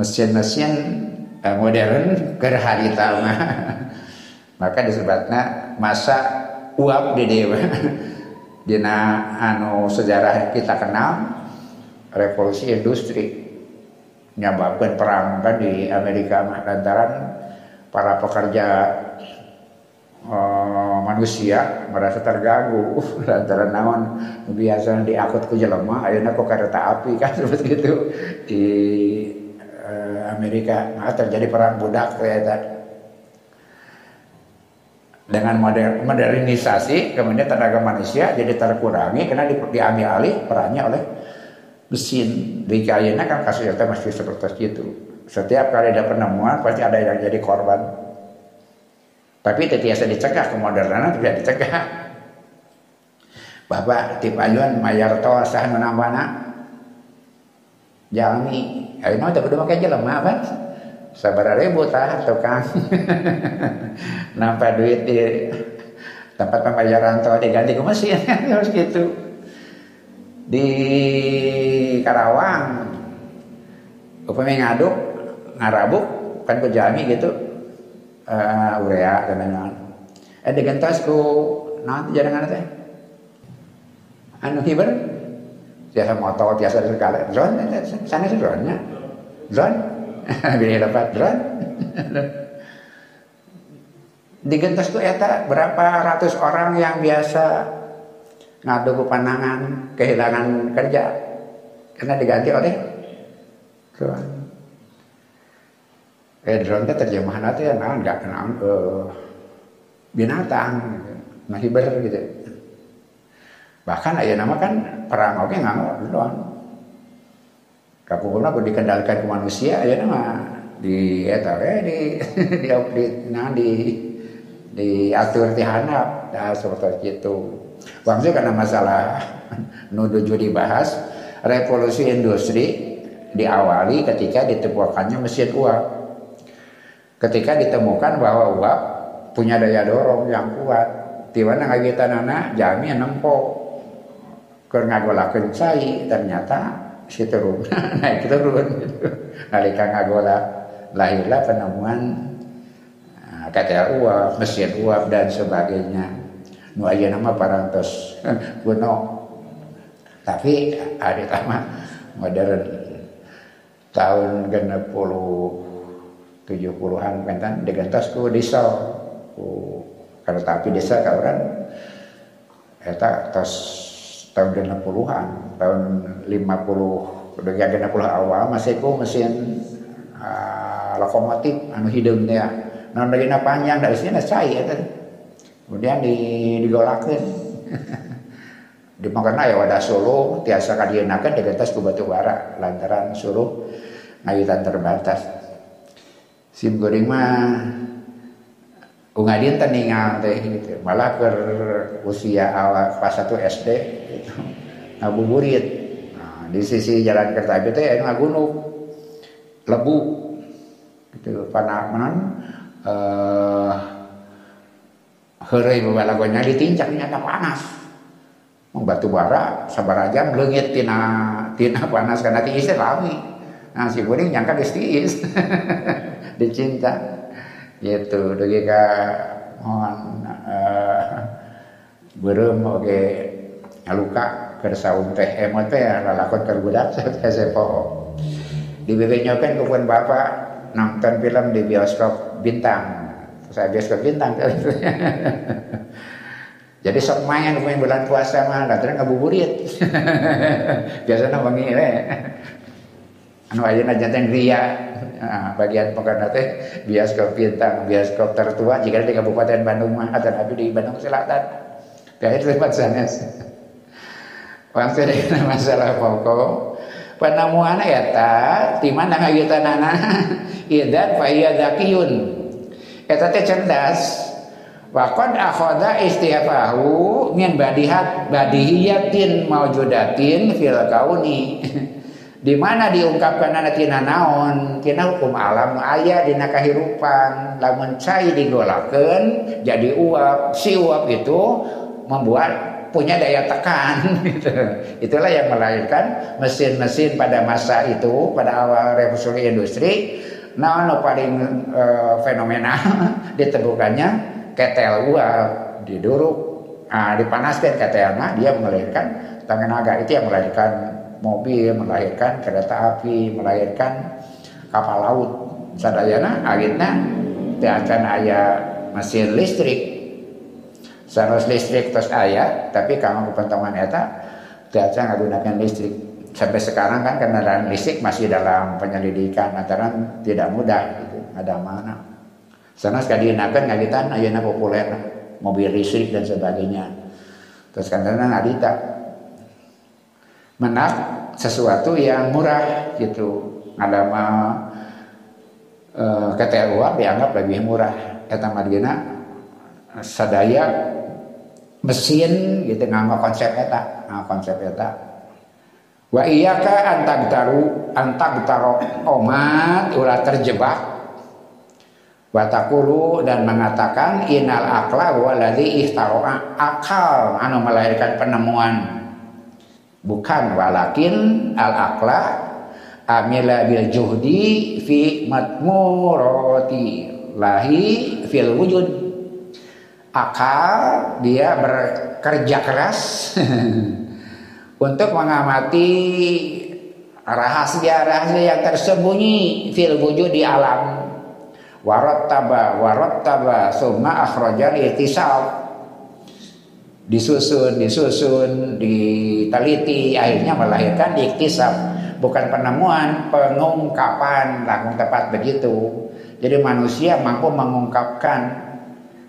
mesin-mesin uh, modern ke harita maka disebutnya masa uap di dewa dina anu sejarah kita kenal revolusi industri. Menyebabkan perang kan di Amerika lantaran para pekerja uh, manusia merasa terganggu. Lantaran naon biasa diangkut ke jelema ayeuna kok kereta api kan seperti itu. Di uh, Amerika. Nah, terjadi perang budak ternyata. Dengan modern, modernisasi kemudian tenaga manusia jadi terkurangi karena di, diambil alih perannya oleh mesin. Di kayaknya kan kasusnya masih seperti itu. Setiap kali ada penemuan pasti ada yang jadi korban. Tapi itu biasa dicegah kemodernan tidak dicegah. Bapak tip ayun mayar to sah menambana jalmi ayo mau tapi pakai jalan apa sabar ribu tah tukang nampak duit di tempat pembayaran to diganti ke mesin harus gitu. Di Karawang upami ngaduk ngarabuk kan ku jami gitu. Uh, urea dan lain-lain eh digentas ku nanti jaringan teh. Anu hiber biasa motor biasa sekali. Drone sana sih drone nya drone. Bila dapat drone. Digentas ku eta berapa ratus orang yang biasa ngadu ke panangan kehilangan kerja. Karena diganti oleh drone. Eh drone itu terjemahan itu ya nah nggak kenal ke binatang masih ber gitu. Bahkan aja nama kan perang oke nggak drone. Kapungkulna dikendalikan ke manusia aja nama di eta eh, di di di nah di diatur di handap nah, seperti itu. Waktu karena masalah nuduju dibahas, revolusi industri diawali ketika ditemukannya mesin uap. Ketika ditemukan bahwa uap punya daya dorong yang kuat, di mana ngagitan anak jami nempo ke ngagolakeun cai ternyata si turun naik turun. Nalika ngagola lahirlah penemuan ah, kata uap, mesin uap dan sebagainya. Nu aya nama parantos. Kuno. Tapi ada lama modern. Tahun genep puluh tujuh puluhan pentan digantos ku desa ku kereta api desa kauran eta tos tahun genep puluhan tahun lima puluh udah genep puluh awal masih ku mesin uh, lokomotif anu hidung dia. Non lagi panjang dari sini saya tadi. Kemudian di digolakeun di makana ya wadah Solo tiasa kadienakeun digetas ku batu bara lantaran suruh ngawitan terbatas. Sim goreng mah ungadin teningal teh gitu malah ke usia awal pas satu SD gitu ngabuburit nah, di sisi jalan kereta api teh anu gunung lebu gitu panaman eh Herai babalagonya ditincak nyata panas. Mau batu bara sabar aja melengit tina tina panas karena tiis lami. Nah si kuning nyangka tiis dicinta gitu dugi ka mohon uh, berem oke luka kersaum teh emot teh lalakon kerbudak saya sepo di bebenyokan kupun bapak nonton film di bioskop bintang saya biasa bintang. Jadi sok main main bulan puasa mah datang ngabuburit. Biasanya wangi we. Anu ayeuna janten ria. Nah, bagian pokoknya teh bioskop bintang, bioskop tertua jika di Kabupaten Bandung mah atau tapi di Bandung Selatan. Biasa tempat sanes. Waktu dengan masalah pokok penemuan eta di mana ngagitanana idan fa iya zakiyun Eta teh cerdas. Wakon akhoda istiafahu min badihat badihiyatin maujudatin fil kauni. di mana diungkapkan anak tina naon? Tina hukum alam ayah dina kahirupan lamun cai digolakeun jadi uap. Si uap itu membuat punya daya tekan gitu. Itulah yang melahirkan mesin-mesin pada masa itu pada awal revolusi industri. No paling uh, fenomenal ditemukannya? Ketel uap. Diduruk nah, dipanaskan ketelnya dia melahirkan tenaga itu yang melahirkan mobil, melahirkan kereta api, melahirkan kapal laut. Sadayana akhirnya akan ayah mesin listrik Sanos listrik terus ayah, tapi kamu kepentingan eta tidak menggunakan listrik. Sampai sekarang kan kendaraan listrik masih dalam penyelidikan, antara tidak mudah gitu, ada mana. Sana sekali nakan ngagitan ayana populer mobil listrik dan sebagainya. Terus kan ngadita menak sesuatu yang murah gitu. Mah e, KTLUA dianggap lebih murah. Eta margina sadaya mesin gitu nganggo konsep eta nah, konsep eta wa iyyaka antag taru antag taro omat ulah terjebak watakulu dan mengatakan inal akla waladhi ihtaroa akal anu melahirkan penemuan bukan walakin al akla amila bil juhdi fi matmurati lahi fil wujud. Akal dia bekerja keras untuk mengamati rahasia-rahasia yang tersembunyi fil wujud di alam. Warattaba warattaba summa akhrajan itisal disusun disusun diteliti akhirnya melahirkan iktisab bukan penemuan pengungkapan langsung tepat begitu. Jadi manusia mampu mengungkapkan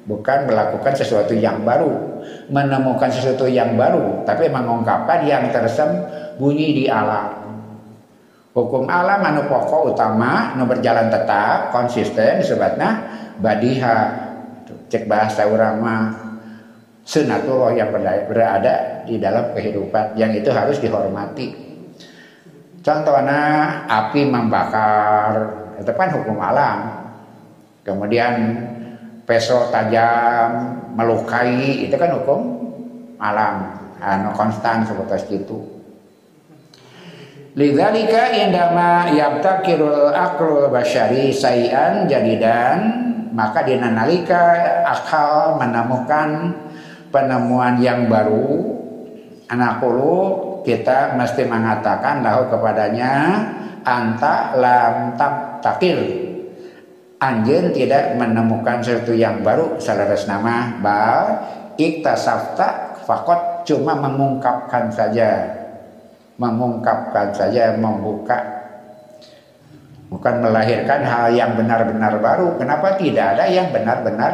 bukan melakukan sesuatu yang baru, menemukan sesuatu yang baru, tapi mengungkapkan yang tersembunyi di alam. Hukum alam anu pokok utama nu berjalan tetap konsisten disebutnya badiha. Cek bahasa orang mah sunatullah yang berada di dalam kehidupan yang itu harus dihormati. Contohnya api membakar itu kan hukum alam. Kemudian peso tajam melukai itu kan hukum alam anu konstan seperti itu Lidzalika indama yabtakirul aklul basyari sayan jadidan maka dinanalika akal menemukan penemuan yang baru anakulu kita mesti mengatakan lahu kepadanya anta lam tak takir anjen tidak menemukan sesuatu yang baru salaras nama. Bal iktasafta fakot cuma mengungkapkan saja. Mengungkapkan saja membuka. Bukan melahirkan hal yang benar-benar baru. Kenapa tidak ada yang benar-benar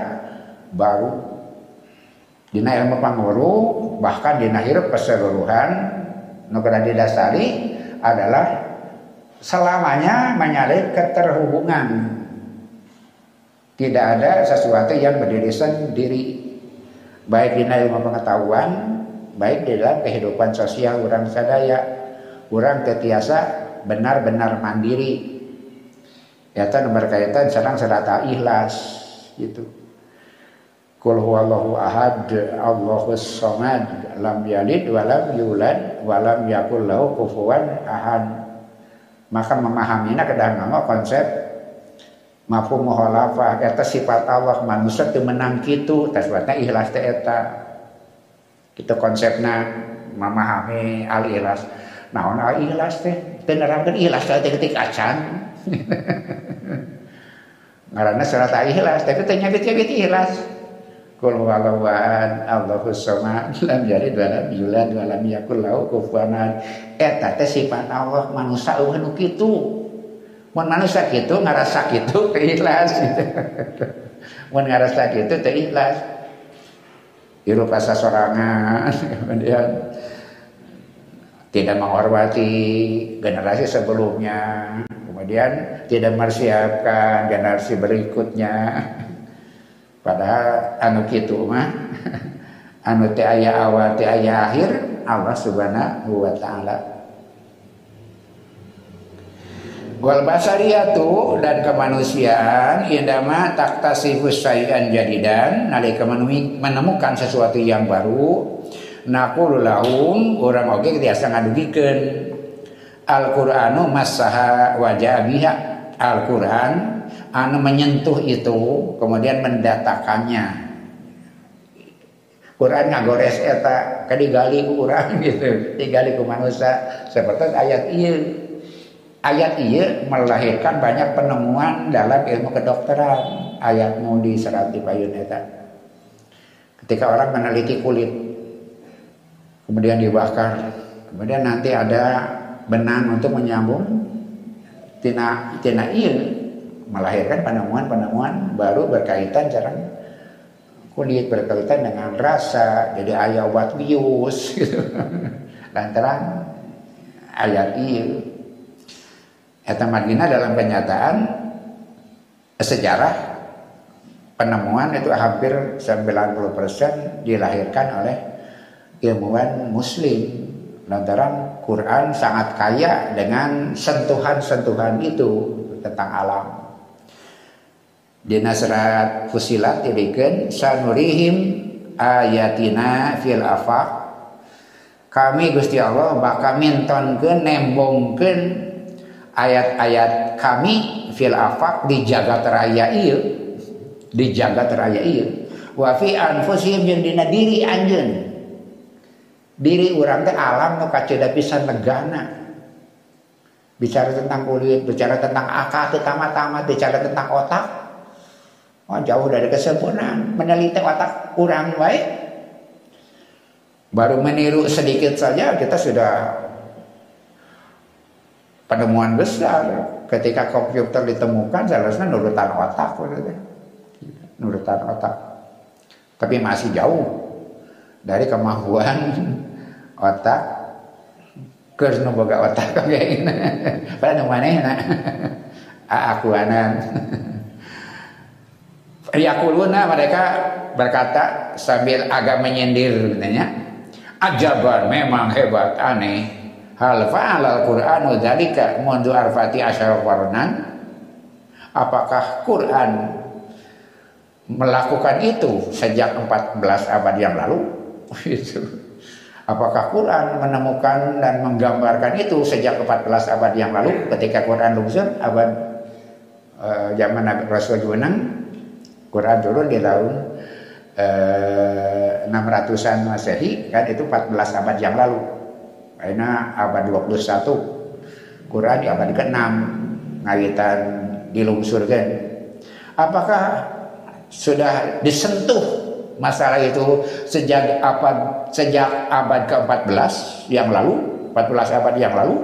baru dina ilmu panguru bahkan dina hirup keseluruhan negara didasari adalah selamanya menyalin keterhubungan tidak ada sesuatu yang berdiri sendiri. Baik di ilmu pengetahuan, baik dalam kehidupan sosial orang sadaya. Orang ketiasa benar-benar mandiri. Yaitu berkaitan serang serata ikhlas gitu. Kul huwallahu ahad Allahus samad lam yalid walam yulad walam yakul lahu kufuwan ahad. Maka memahaminya kedang konsep mafhum muhalafah eta sifat Allah manusia teu menang kitu tasbatna ikhlas teh eta. Kita konsepna memahami al ikhlas naon al ikhlas teh teu nerangkeun ikhlas teh ketik acan. Ngaranna surat ikhlas tapi teh nyabit-nyabit ikhlas Kul huwallahu Allahus samad lam yalid wa lam yulad wa lam yakul lahu kufuwan eta teh sifat Allah manusia eueuh nu kitu mun manusia gitu ngerasa gitu keikhlas gitu mun ngerasa gitu keikhlas hirup rasa sorangan kemudian tidak menghormati generasi sebelumnya kemudian tidak mempersiapkan generasi berikutnya padahal anu gitu mah anu teh aya awal teh aya akhir Allah Subhanahu wa taala. Wal basariyatu dan kemanusiaan indama taktasifus sayan jadidan nalika menemukan sesuatu yang baru naqulu lahum urang oge tiasa ngadugikeun. Al-Qur'anu masaha wajah biha Al-Qur'an anu menyentuh itu kemudian mendatakannya Quran ngagores eta kadigali ku urang gitu. Digali ku manusia. Seperti ayat iya ayat iya melahirkan banyak penemuan dalam ilmu kedokteran. Ayat mau diserat di payun eta. Ketika orang meneliti kulit kemudian dibakar kemudian nanti ada benang untuk menyambung tina tina iya melahirkan penemuan-penemuan baru berkaitan jarang. Kulit berkaitan dengan rasa jadi ayat obat bius gitu. Lantaran ayat ini Eta Madinah dalam kenyataan sejarah penemuan itu hampir 90% dilahirkan oleh ilmuwan muslim. Lantaran Quran sangat kaya dengan sentuhan-sentuhan itu tentang alam di surat Fusilat diberikan sanurihim ayatina fil afaq. Kami Gusti Allah bakal mintonkeun nembongkeun ayat-ayat kami fil afaq di jagat raya ieu. Di jagat raya ieu. Wa fi anfusihim jeung dina diri anjeun. Diri urang teh alam nu kaceda pisan legana bicara tentang kulit bicara tentang akal tama-tama bicara tentang otak Oh, jauh dari kesempurnaan. Meneliti otak kurang baik. Baru meniru sedikit saja kita sudah penemuan besar. Ketika komputer ditemukan seharusnya nurutan otak. Nurutan otak. Tapi masih jauh dari kemampuan otak ke boga otak kayak ini. Pada mana ya? Aku anan. Yakuluna mereka berkata sambil agak menyindir katanya. Ajaban memang hebat aneh. Hal fa'al al-Qur'anu dzalika? Mundu arfati asyara qarnan apakah Quran melakukan itu sejak 14 abad yang lalu? Itu apakah Quran menemukan dan menggambarkan itu sejak 14 abad yang lalu ketika Quran lungsur abad uh, zaman Nabi Rasul Juwenang Quran turun di tahun eh, 600-an Masehi kan itu 14 abad yang lalu. Karena abad 21 Quran di abad ke-6 ngawitan dilungsurkan. Apakah sudah disentuh masalah itu sejak abad sejak abad ke-14 yang lalu, 14 abad yang lalu?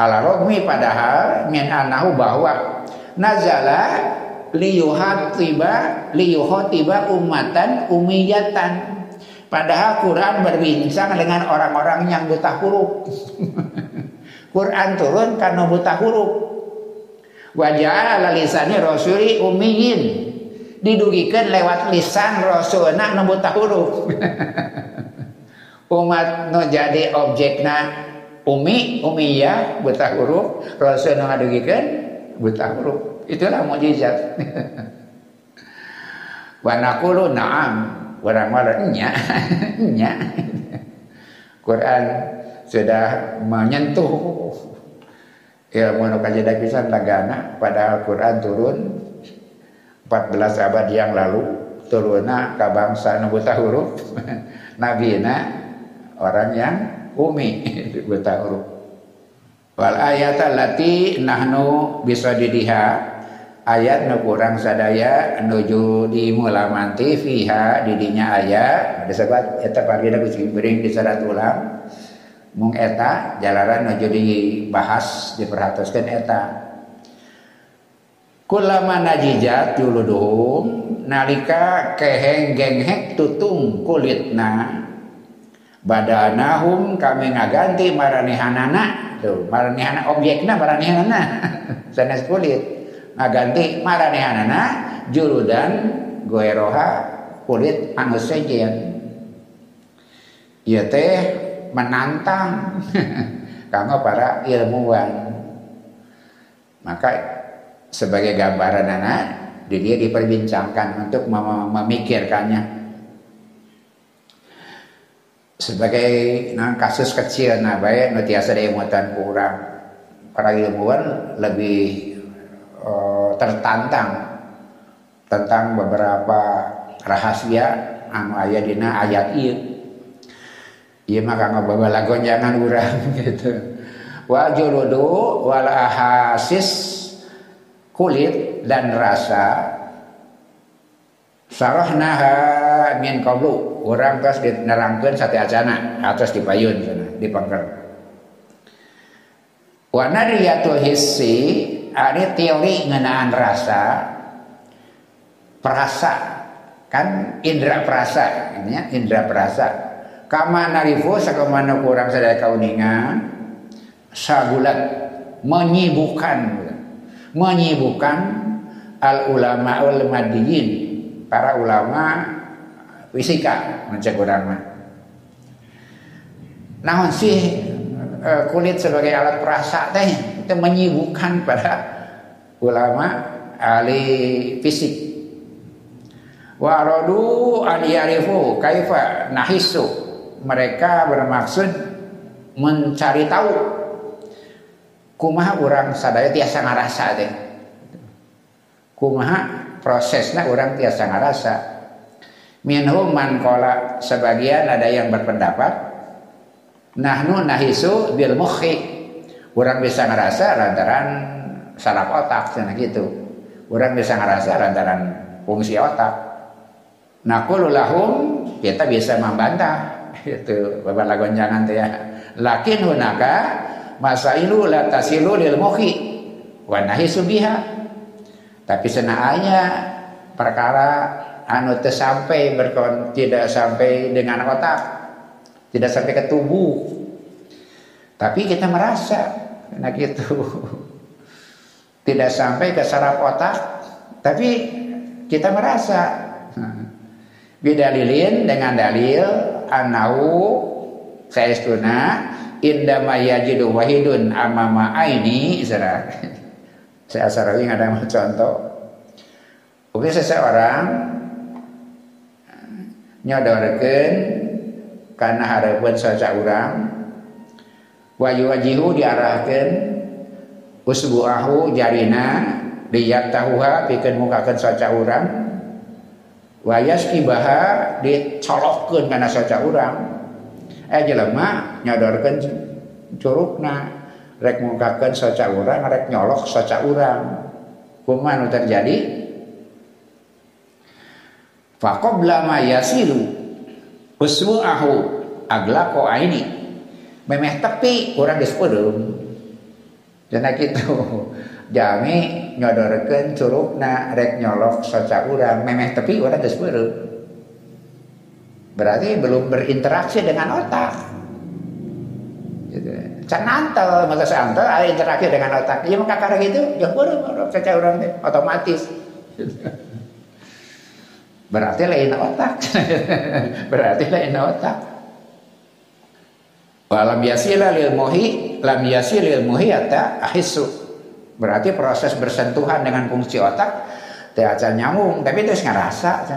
Ala rogmi padahal min anahu bahwa nazala liyuhatiba liyuhatiba umatan umiyatan. Padahal Quran berbincang dengan orang-orang yang buta huruf. Quran turun karena buta huruf. Wajah lisani rasuli umiyin. Didugikan lewat lisan rasulna nu buta huruf. Umat nu jadi objekna umi umiyah buta huruf. Rasul ngadugikan buta huruf Itulah mujizat. Wa naqulu na'am. Orang marah nya. Quran sudah menyentuh ilmu nu kajeda pisan lagana padahal Quran turun 14 abad yang lalu turunna ka bangsa nu buta huruf nabina orang yang umi buta huruf wal ayata lati nahnu bisa didiha ayat nu kurang sadaya nuju di mulamanti fiha didinya ayat. Disebut eta pagina kucing bering disarat ulang. Mung eta jalaran nuju dibahas diperhatoskeun eta. Kulama najijat juluduhum nalika keheng genghek tutung kulitna badanahum kami ngaganti maranihanana. Tuh maranihana objekna maranihanana. Sanes kulit ngaganti maranehanana juludan goeroha kulit anu sejen ieu teh menantang kanggo para ilmuwan. Maka sebagai gambaran anak dia diperbincangkan untuk mem memikirkannya. Sebagai nah, kasus kecil nah baik tiasa diimutan kurang. Para ilmuwan lebih uh, tertantang tentang beberapa rahasia anu aya dina ayat ieu. Ieu mah kanggo bawa gonjangan urang gitu. Wa juludu wal ahasis kulit dan rasa sarahnaha min qablu. Orang terus dinerangkan sate acana atas dipayun sana dipangker wa nadriyatul hissi ada teori ngenaan rasa perasa kan indra perasa ya indra perasa. Kama narifu sakamana kurang sadaya kauningan sagulat menyibukkan. Menyibukkan al ulama ul madiyin para ulama fisika mencek mah. Naon sih e, kulit sebagai alat perasa teh itu menyibukkan pada ulama ahli fisik. Wa aradu an yarifu kaifa nahisu mereka bermaksud mencari tahu. Kumaha orang sadaya tiasa ngarasa teh? Kumaha prosesnya orang tiasa ngarasa? Minhum man kola sebagian ada yang berpendapat nahnu nahisu bil mukhi. Orang bisa ngerasa lantaran saraf otak sana gitu. Orang bisa ngerasa lantaran fungsi otak. Nakulu lahum kita bisa membantah itu bapak lagon jangan ya. Lakin hunaka masailu la tasilu lil mukhi wa nahisu biha. Tapi senanya perkara anu sampai berkon tidak sampai dengan otak tidak sampai ke tubuh tapi kita merasa nah gitu. Tidak sampai ke saraf otak tapi kita merasa bidalilin dengan dalil anau saya istuna indama yajidu wahidun amama aini saya asarawi ada contoh. Oke seseorang nyodorkan karena harapan saja orang wajihu diarahkan. Usbu'ahu jarina lihat tahuha bikin mukakan saja orang wayas kibaha dicolokkan karena saja orang eh jelema nyodorkan curugna rek mukakan saja orang rek nyolok saja orang kumaha terjadi? Faqabla ma yasilu. Usbu'ahu aglaqo aini. Memeh tepi orang disperum. Dina kitu. Jami nyodorkeun curugna rek nyolok soca urang memeh tepi orang disperum. Berarti belum berinteraksi dengan otak. Gitu. Can antel, masa seantel ada interaksi dengan otak. Iya maka karena gitu, ya orang soca urang otomatis. Berarti lain otak. Berarti lain otak. Walam yasila lil muhi lam yasil lil muhi ahisu. Berarti proses bersentuhan dengan fungsi otak teh aja nyambung, tapi terus ngerasa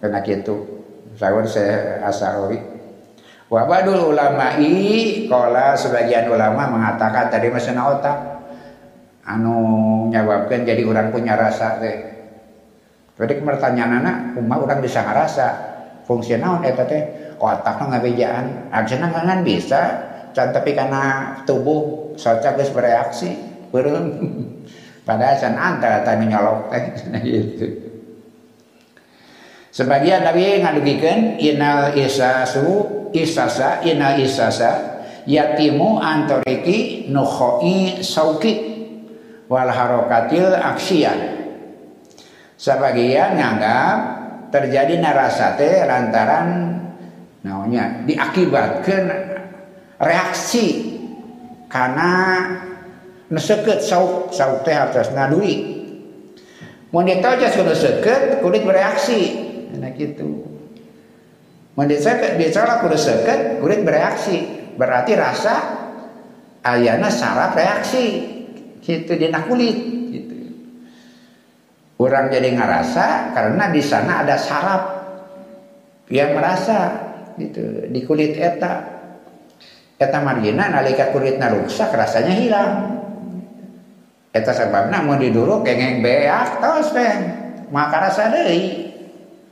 karena gitu. Sahur saya asawi. Wabadul ulama'i kola sebagian ulama mengatakan tadi mesin otak anu nyebabkan jadi orang punya rasa teh jadi pertanyaan anak, umma orang bisa ngerasa fungsional eta teh otaknya ngabejaan, aksana kan bisa, tapi karena tubuh soca geus bereaksi, beureum. Padahal can anta tadi nyolok teh gitu. Sebagian Nabi ngadugikeun inal isasu isasa inal isasa yatimu antoriki nukhoi sauki wal harokatil aksiyah sebagian nganggap terjadi narasate lantaran namanya diakibatkan reaksi karena neseket sauk sauk teh atas nadui. Mau aja sudah seket kulit bereaksi. Nah gitu. Mau diseket bicara kulit seket kulit bereaksi. Berarti rasa ayana saraf reaksi. Gitu di kulit Orang jadi ngerasa karena di sana ada saraf. Yang merasa gitu. Di kulit eta. Eta margina nalika kulitna rusak rasanya hilang. Eta sebabna mau diduruk gengeng beak tos teh. Maka rasa deui.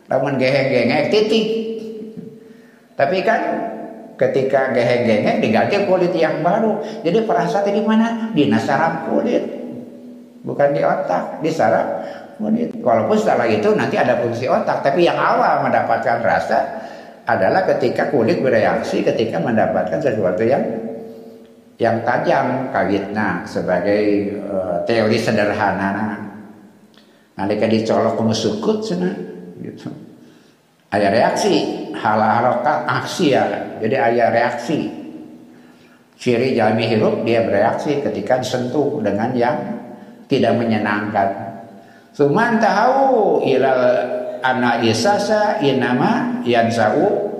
Lamun geheng-gengeng titik. Tapi kan ketika geheng-geheng diganti kulit yang baru. Jadi perasa di mana? Di saraf kulit. Bukan di otak di kulit. Walaupun setelah itu nanti ada fungsi otak tapi yang awal mendapatkan rasa adalah ketika kulit bereaksi ketika mendapatkan sesuatu yang yang tajam kawitna sebagai uh, teori sederhana nah. Nalika dicolok kuno sukut sana gitu. Ada reaksi hal harokat aksi ya jadi ada reaksi. Ciri jalmi hirup dia bereaksi ketika disentuh dengan yang tidak menyenangkan. Suman tahu ilal anak isasa inama yansau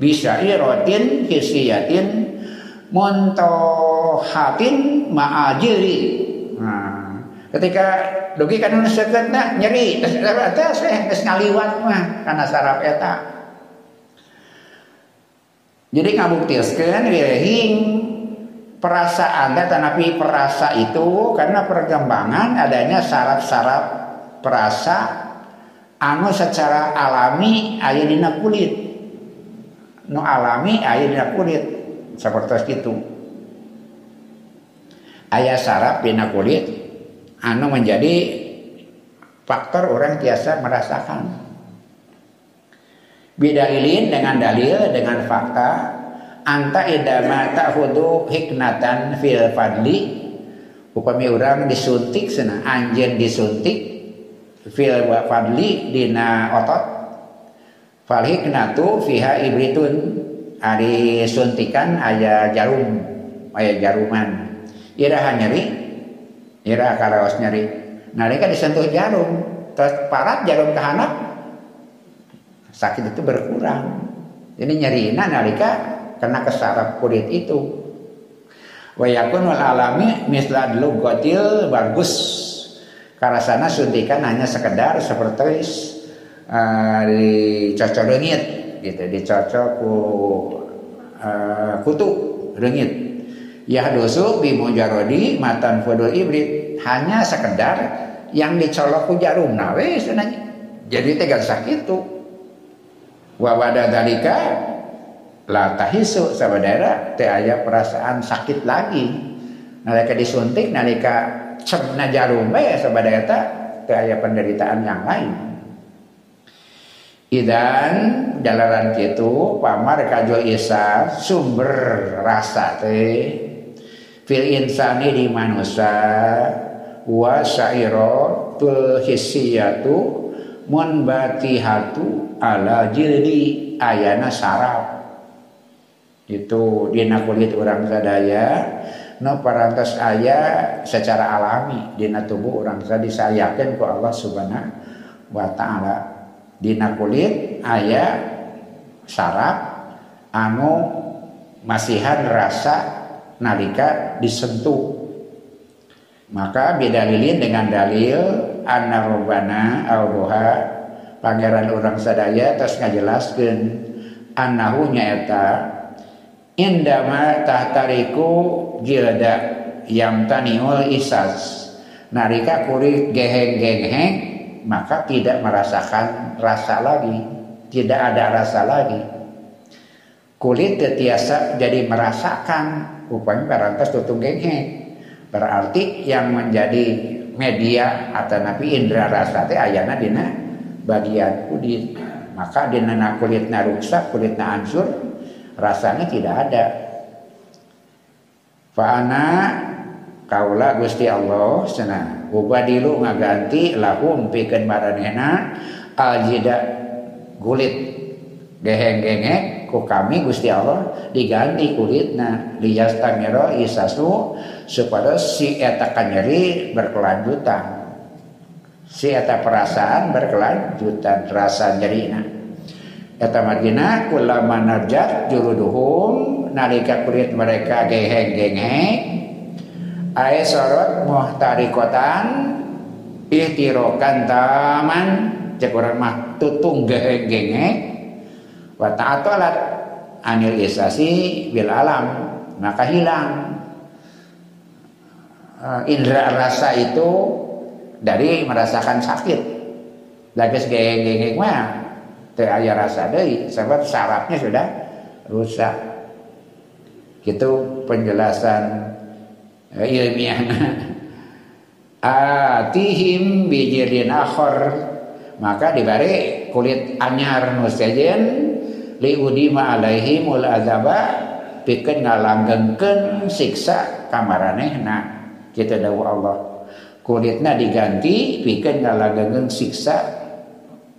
bisa irotin hisiyatin muntohatin ma'ajiri. Nah, ketika dugi kan seket nyeri terus ngaliwat mah karena saraf eta jadi ngabuktikan wirehing perasaan tetapi perasa itu karena perkembangan adanya saraf-saraf perasa anu secara alami aya dina kulit. Nu alami aya dina kulit. Seperti itu ayah saraf dina kulit anu menjadi faktor orang biasa merasakan. Bidalilin dengan dalil dengan fakta anta idama ta'hudu hiknatan fil fadli upami orang disuntik sana anjen disuntik fil fadli dina otot fal hiknatu fiha ibritun ari suntikan aya jarum aya jaruman iraha nyeri iraha karaos nyeri nalika disentuh jarum terus parat jarum kehanap sakit itu berkurang. Jadi nyerina nalika kena kesarap kulit itu. Wayakun wal alami misla gotil bagus. Karena sana suntikan hanya sekedar seperti uh, dicocok rengit gitu, dicocok ku uh, kutu rengit. Ya dosu bimujarodi matan fudul ibrit. Hanya sekedar yang dicolok ku jarum. Nah wes jadi tegal sakit tuh wa wada dalika la tahisu. Sabadara teh aya perasaan sakit lagi. Nalika disuntik nalika cemna jarum bae sabadara teh teh aya penderitaan yang lain. Idan jalanan kitu pamar kajo isa sumber rasa teh. Fil insani di manusia wa syairo tul hissiyatu mun batihatu ala jildi ayana saraf itu dina kulit orang sadaya no parantos aya secara alami. Dina tubuh orang sadaya disayakeun ku Allah subhanahu wa taala. Dina kulit aya saraf anu masihan rasa nalika disentuh. Maka beda lilin dengan dalil anna robana pangeran orang sadaya terus ngajelaskan anahu nyaeta indama tahtariku jilda yang taniul isas. Narika kulit geheng-geheng maka tidak merasakan rasa lagi. Tidak ada rasa lagi. Kulit tetiasa jadi merasakan. Upaya barantas tutung geheng berarti yang menjadi media atau nabi indra rasa teh ayana dina bagian kulit. Maka di nana kulitnya rusak kulitnya hancur rasanya tidak ada Fa'ana kaula Gusti Allah sana ubadilu ngaganti lahum pikeun maranehna aljida gulit geheng-gengek ku kami Gusti Allah diganti kulitna. Liyastamiro isasu supaya si eta nyeri berkelanjutan. Si eta perasaan berkelanjutan rasa nyerina. Eta margina kullama narjat juruduhum nalika kulit mereka geheng gengeng ae sorot muhtarikotan ihtirokan taman cek orang mah tutung geheng gengeng wa ta'atolat anil isasi bil alam maka hilang. Uh, indera rasa itu dari merasakan sakit. Lagi geng-geng mah teu rasa deui sebab sarafnya sudah rusak itu penjelasan. Uh, ilmiah atihim bijirin akhor. Maka dibari kulit anyar nusajen liudima alaihimul azaba pikeun ngalanggengkeun siksa kamaranehna kita dawu Allah. Kulitnya diganti bikin ngalanggengkeun siksa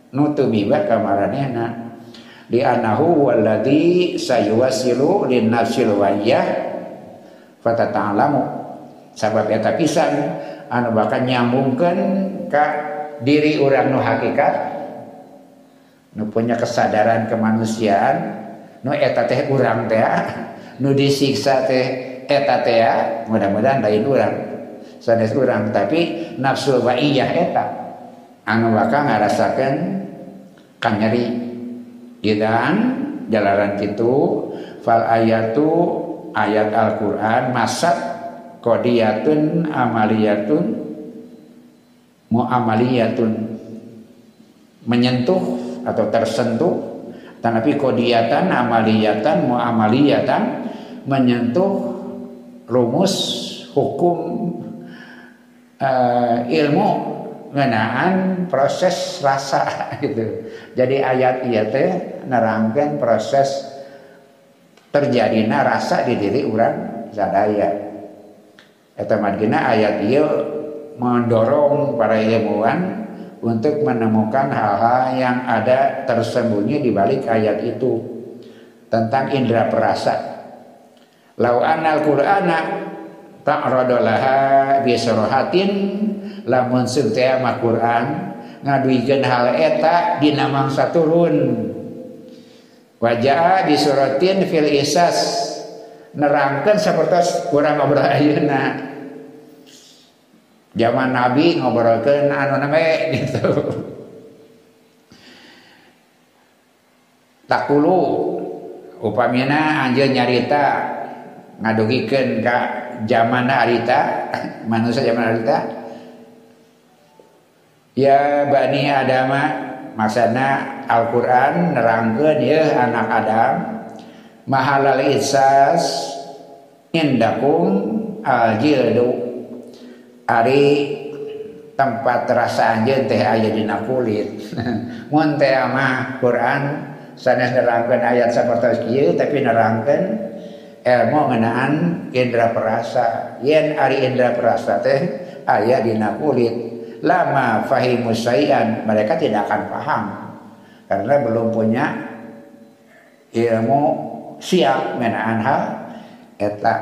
nu teu miba anahu walladzi sayuwasilu lin nafsil wayyah. Fatata'lamu. Sabab eta pisan anu bakal nyambungkeun ka diri orang nu hakikat. Nu punya kesadaran kemanusiaan. Nu eta teh urang teh. Nu disiksa teh eta teh. Ya, mudah-mudahan lain orang sanes orang tapi nafsu iya eta. Anu bakal ngarasakan kan nyeri dan jalaran itu fal ayatu ayat Al-Quran masat kodiyatun amaliyatun muamaliyatun. Menyentuh atau tersentuh tetapi kodiyatan amaliyatan muamaliyatan menyentuh rumus hukum uh, ilmu ngenaan proses rasa gitu. Jadi ayat iya teh nerangkan proses terjadinya rasa di diri orang sadaya. Eta madina ayat iya mendorong para ilmuwan untuk menemukan hal-hal yang ada tersembunyi di balik ayat itu tentang indera perasa lau anal qur'ana ta'radalaha bi surahatin lamun seutea mah Quran ngaduikeun hal eta dina mangsa turun. Wajah di fil isas nerangkan seperti kurang ngobrol ayeuna zaman nabi ngobrolkeun anu name gitu. Takulu upamina anjeun nyarita ngadugikan ka zaman harita manusia zaman harita ya bani adama maksana Al-Quran nerangkan ya anak Adam. Mahalal isas indakum aljildu. Ari tempat rasa anjeun teh aya dina kulit mun teh mah Quran sanes nerangkeun ayat sapertos kieu tapi nerangkeun ilmu ngenaan indra perasa. Yen ari indra perasa teh ayah dina kulit lama fahimus sayan mereka tidak akan paham. Karena belum punya ilmu siap menaan hal. Eta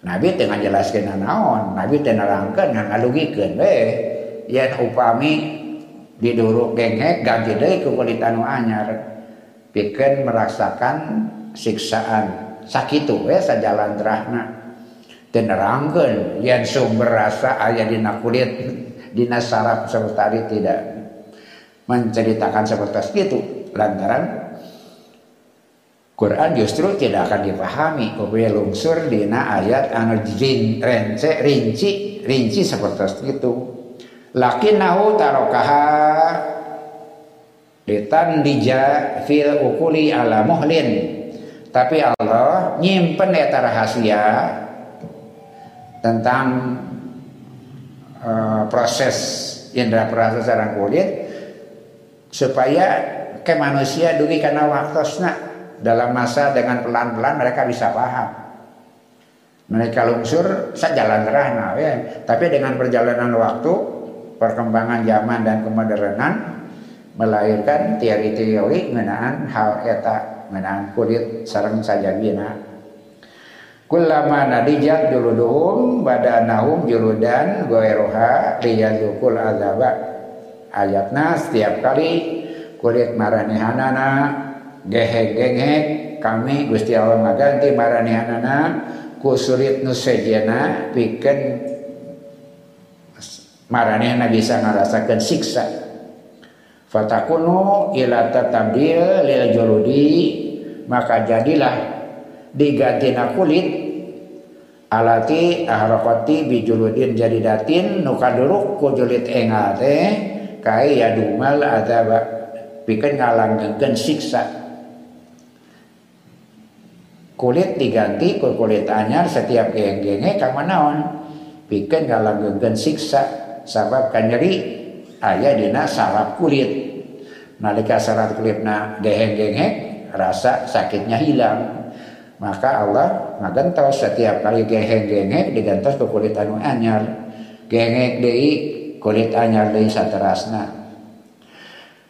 Nabi tengah jelaskan naon? Nabi tengah rangkan yang ngalugikeun we yen upami diduruk gengek ganti deui ku kulit anu anyar. Merasakan siksaan. Sakitu we sajalan terahna. Dan nerangkeun yang sumber rasa ayah dina kulit dina saraf tadi tidak menceritakan seperti itu. Lantaran Quran justru tidak akan dipahami. Upaya lungsur dina ayat anu rinci rinci rinci seperti itu. Nahu tarokaha ditandija fil ukuli ala muhlin. Tapi Allah nyimpen eta rahasia tentang uh, proses indera perasa sarang kulit supaya ke manusia dugi karena waktosna dalam masa dengan pelan-pelan mereka bisa paham mereka lungsur jalan terah ya. tapi dengan perjalanan waktu perkembangan zaman dan kemodernan melahirkan teori-teori mengenai hal eta menang kulit sarang saja bina kullama nadijat juluduhum badanahum juludan goeroha liyadukul azaba. Ayatna setiap kali kulit maranehanana gehek-gehek kami Gusti Allah maganti maranehanana ku sulit pikeun maranehna bisa ngarasakeun siksa. Fatakunu ila tatabdil lil juludi maka jadilah digantina kulit. Alati ahraqati bijuludin jadi datin nukaduruk kujulit engal teh kai yadumal adaba pikeun ngalanggengkeun siksa. Kulit diganti ku kulit anyar setiap geng-genge ka manaon pikeun ngalanggengkeun siksa sabab kan nyeri aya dina saraf kulit. Nalika saraf kulitna geheng-geheng rasa sakitnya hilang maka Allah ngagentos setiap kali geheng-geheng digantos ke kulit anu anyar. Geheng deui kulit anyar deui saterasna.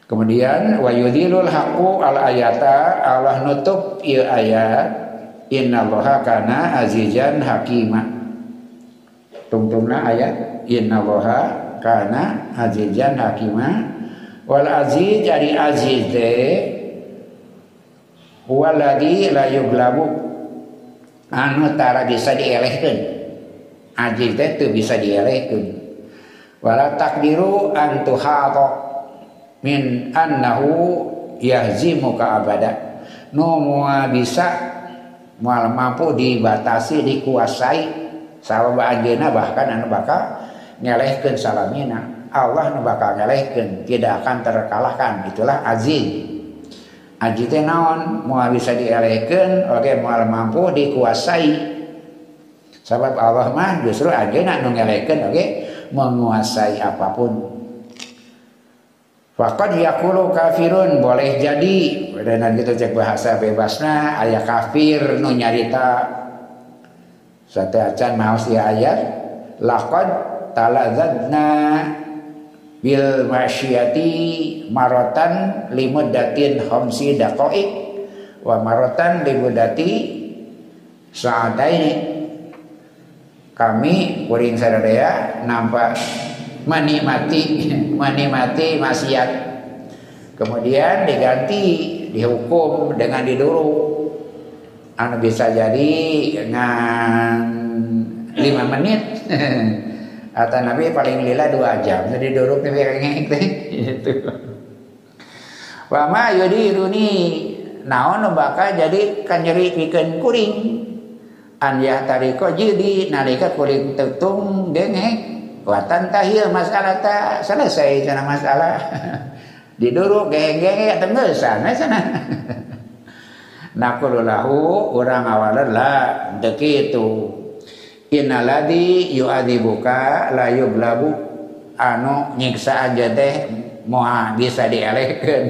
Kemudian wa yudhilul haqqu al ayata Allah nutup ieu ayat innallaha kana azizan hakima. Tungtungna ayat innallaha kana azizan hakima. Wal aziz jadi aziz teh waladhi la yuglabu. Anu tara bisa dielehkeun aziz teh teu bisa dielehkeun wala takdiru an tuhata. Min annahu yahzimuka abada. Nu moal bisa moal mampu dibatasi dikuasai. Sabab anjeuna bahkan anu bakal nyelehkan salamina. Allah nu bakal nyelehkan tidak akan terkalahkan. Itulah aziz aziz teh naon? Mau bisa dielehkan oke mau mampu dikuasai. Sebab Allah mah justru aja nak nyelehkan oke? Menguasai apa pun. Fakat yakulu kafirun boleh jadi. Dan kita cek bahasa bebasnya ayat kafir nu nyarita. Satu acan mau si ayat lakad talazadna bil masyiyati marotan limuddatin khamsi daqaiq wa marotan limuddati sa'adaini. Kami kuring sadaya nampak menikmati menikmati maksiat. Kemudian diganti dihukum dengan diduru. Anu bisa jadi dengan lima menit Kata Nabi paling lila dua jam. Jadi durup nih kayak teh. Itu. Wa ma yudiruni naon bakal jadi kanjeri pikeun kuring. An ya tariko jadi nalika kuring tetung gengek. Watan tahil masalah tak selesai cina masalah. Diduruk geng-geng tenggesan eh, sana. Nakululahu orang awalan lah dekitu. Innaladi yu'adzibuka la yublabu anu nyiksa aja teh moal bisa dielehkeun.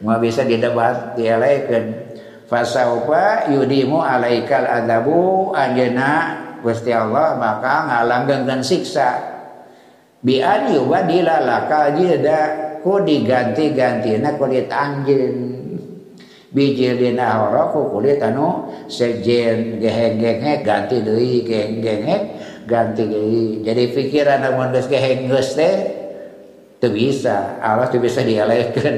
Moal bisa didebat dielehkeun. Fasaufa yudimu alaikal adabu anjeuna Gusti Allah maka ngalanggengkeun siksa. Bi an yubadila laka jilda ku diganti-gantina kulit anjeun bijilina horo ku kulit anu sejen geheng-geheng ganti deui geheng-geheng ganti deui. Jadi pikiran namun geus geheng geus teh teu bisa. Allah teu bisa dialihkeun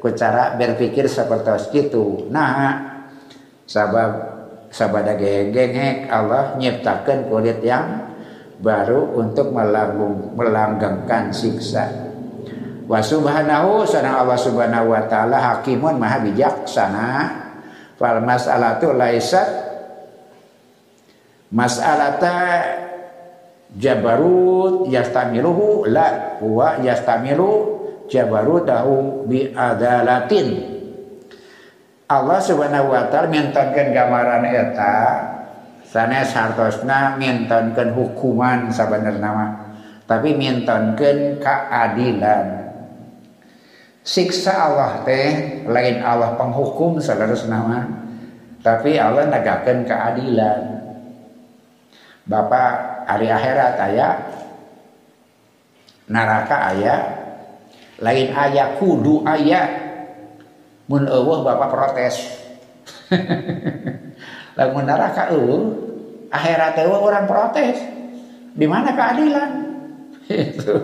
ku cara berpikir seperti itu nah sabab sabada geheng-geheng Allah nyiptakeun kulit yang baru untuk melanggung melanggengkan siksa wa subhanahu sana Allah subhanahu wa ta'ala hakimun maha bijaksana. Fal mas'alatu laisat mas'alata jabarut yastamiluhu la huwa yastamilu jabarutahu bi adalatin Allah subhanahu wa ta'ala mintonkeun gambaran eta sanes hartosna mintonkeun hukuman sabenerna mah tapi mintonkeun keadilan siksa Allah teh lain Allah penghukum saudara senama tapi Allah negakan keadilan. Bapak hari akhirat ayah neraka ayah lain ayah kudu ayah mun Bapak protes. Lamun neraka eueuh akhirat eueuh orang protes. Di mana keadilan itu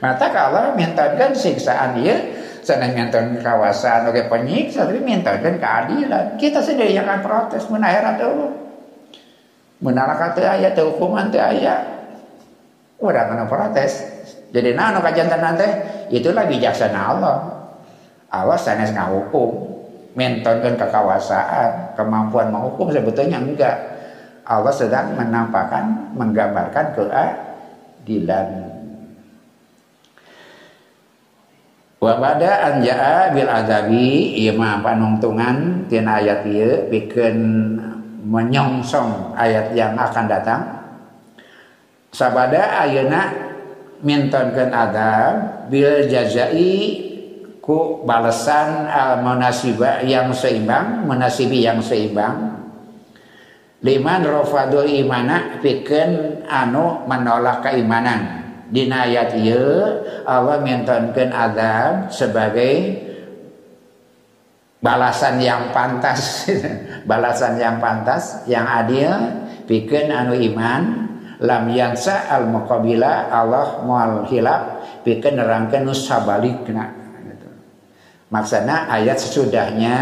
mata kalau mintakan siksaan ya. Senang nyanton kawasan oke penyiksa tapi mintakan keadilan. Kita sendiri yang akan protes menakhirat dulu menara teu ayat hukuman teu ayat? Udah mana protes? Jadi nah nu kajantan nanti itulah bijaksana Allah. Allah sanes ngahukum mentonkan kekuasaan, kemampuan menghukum sebetulnya enggak. Allah sedang menampakkan, menggambarkan keadilan. Wa bada anja'a bil adabi ieu mah panungtungan tina ayat ieu pikeun menyongsong ayat yang akan datang. Sabada ayeuna mintonkeun adab bil jazai ku balasan al munasiba yang seimbang munasibi yang seimbang liman rofadul imana pikeun anu menolak keimanan. Dina ayat ieu Allah mintonkeun azab sebagai balasan yang pantas. Balasan yang pantas yang adil pikeun anu iman. Lam yansa al muqabila Allah mual hilaf pikeun nerangkeun nu sabalikna. Maksudnya ayat sesudahnya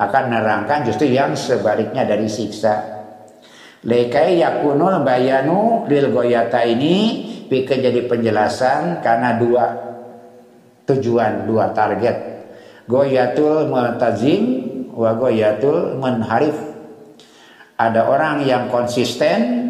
akan nerangkan justru yang sebaliknya dari siksa. Lekai yakunul bayanu lil goyata ini pikir jadi penjelasan karena dua tujuan, dua target. Goyatul multazim wa goyatul menharif. Ada orang yang konsisten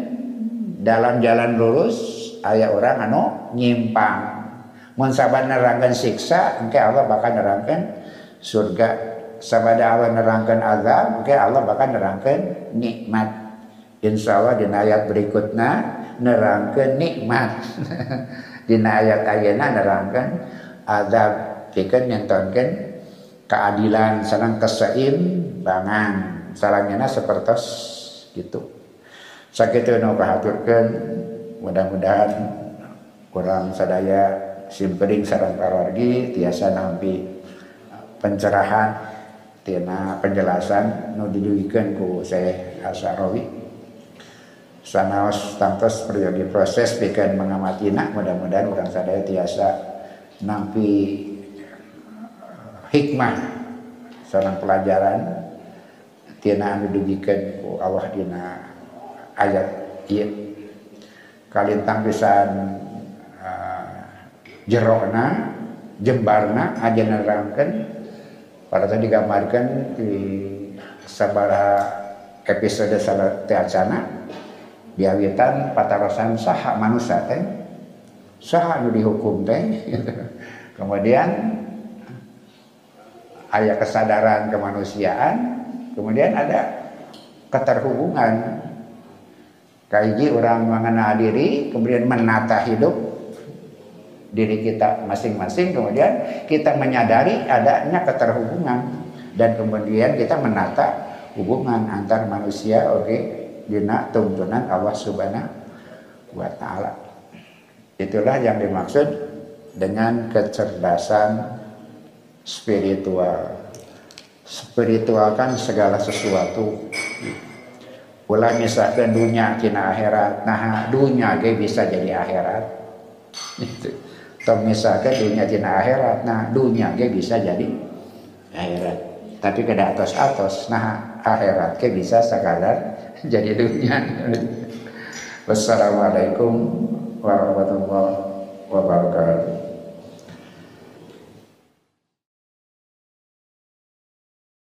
dalam jalan lurus, ayat orang anu nyimpang. Mun sabar nerangkan siksa, engke Allah bakal nerangkan surga sabada Allah nerangkan azab maka Allah bakal nerangkan nikmat insya Allah di ayat berikutnya nerangkan nikmat. Di ayat ayatnya nerangkan azab. Jika nyentonkan keadilan sarang keseimbangan. Salangnya seperti gitu. Sakit nu kahaturkeun mudah-mudahan kurang sadaya simpering sarang parwargi tiasa nampi pencerahan tina penjelasan nu didugikan ku saya Asarawi sanaos tangtos periode proses bikin mengamatinya mudah-mudahan orang sadaya tiasa nampi hikmah seorang pelajaran. Tina anu didugikan ku Allah dina ayat ieu kalintang pisan uh, jerokna jembarna aja nerangkan. Pada tadi digambarkan di sabara episode salat teacana diawitan patarosan saha manusia teh saha nu dihukum teh. Kemudian ayat kesadaran kemanusiaan kemudian ada keterhubungan. Kaiji orang mengenal diri kemudian menata hidup diri kita masing-masing kemudian kita menyadari adanya keterhubungan. Dan kemudian kita menata hubungan antar manusia oke? okay, dina tuntunan Allah Subhanahu wa taala. Itulah yang dimaksud dengan kecerdasan spiritual. Spiritual kan segala sesuatu. Ulah misalkan dunia kina akhirat, nah dunia ge bisa jadi akhirat. Tong misalkan dunia tina akhirat, nah dunia ke bisa jadi akhirat. Tapi kada atas-atas, nah akhirat ke bisa sekadar jadi dunia. Wassalamualaikum warahmatullahi wabarakatuh.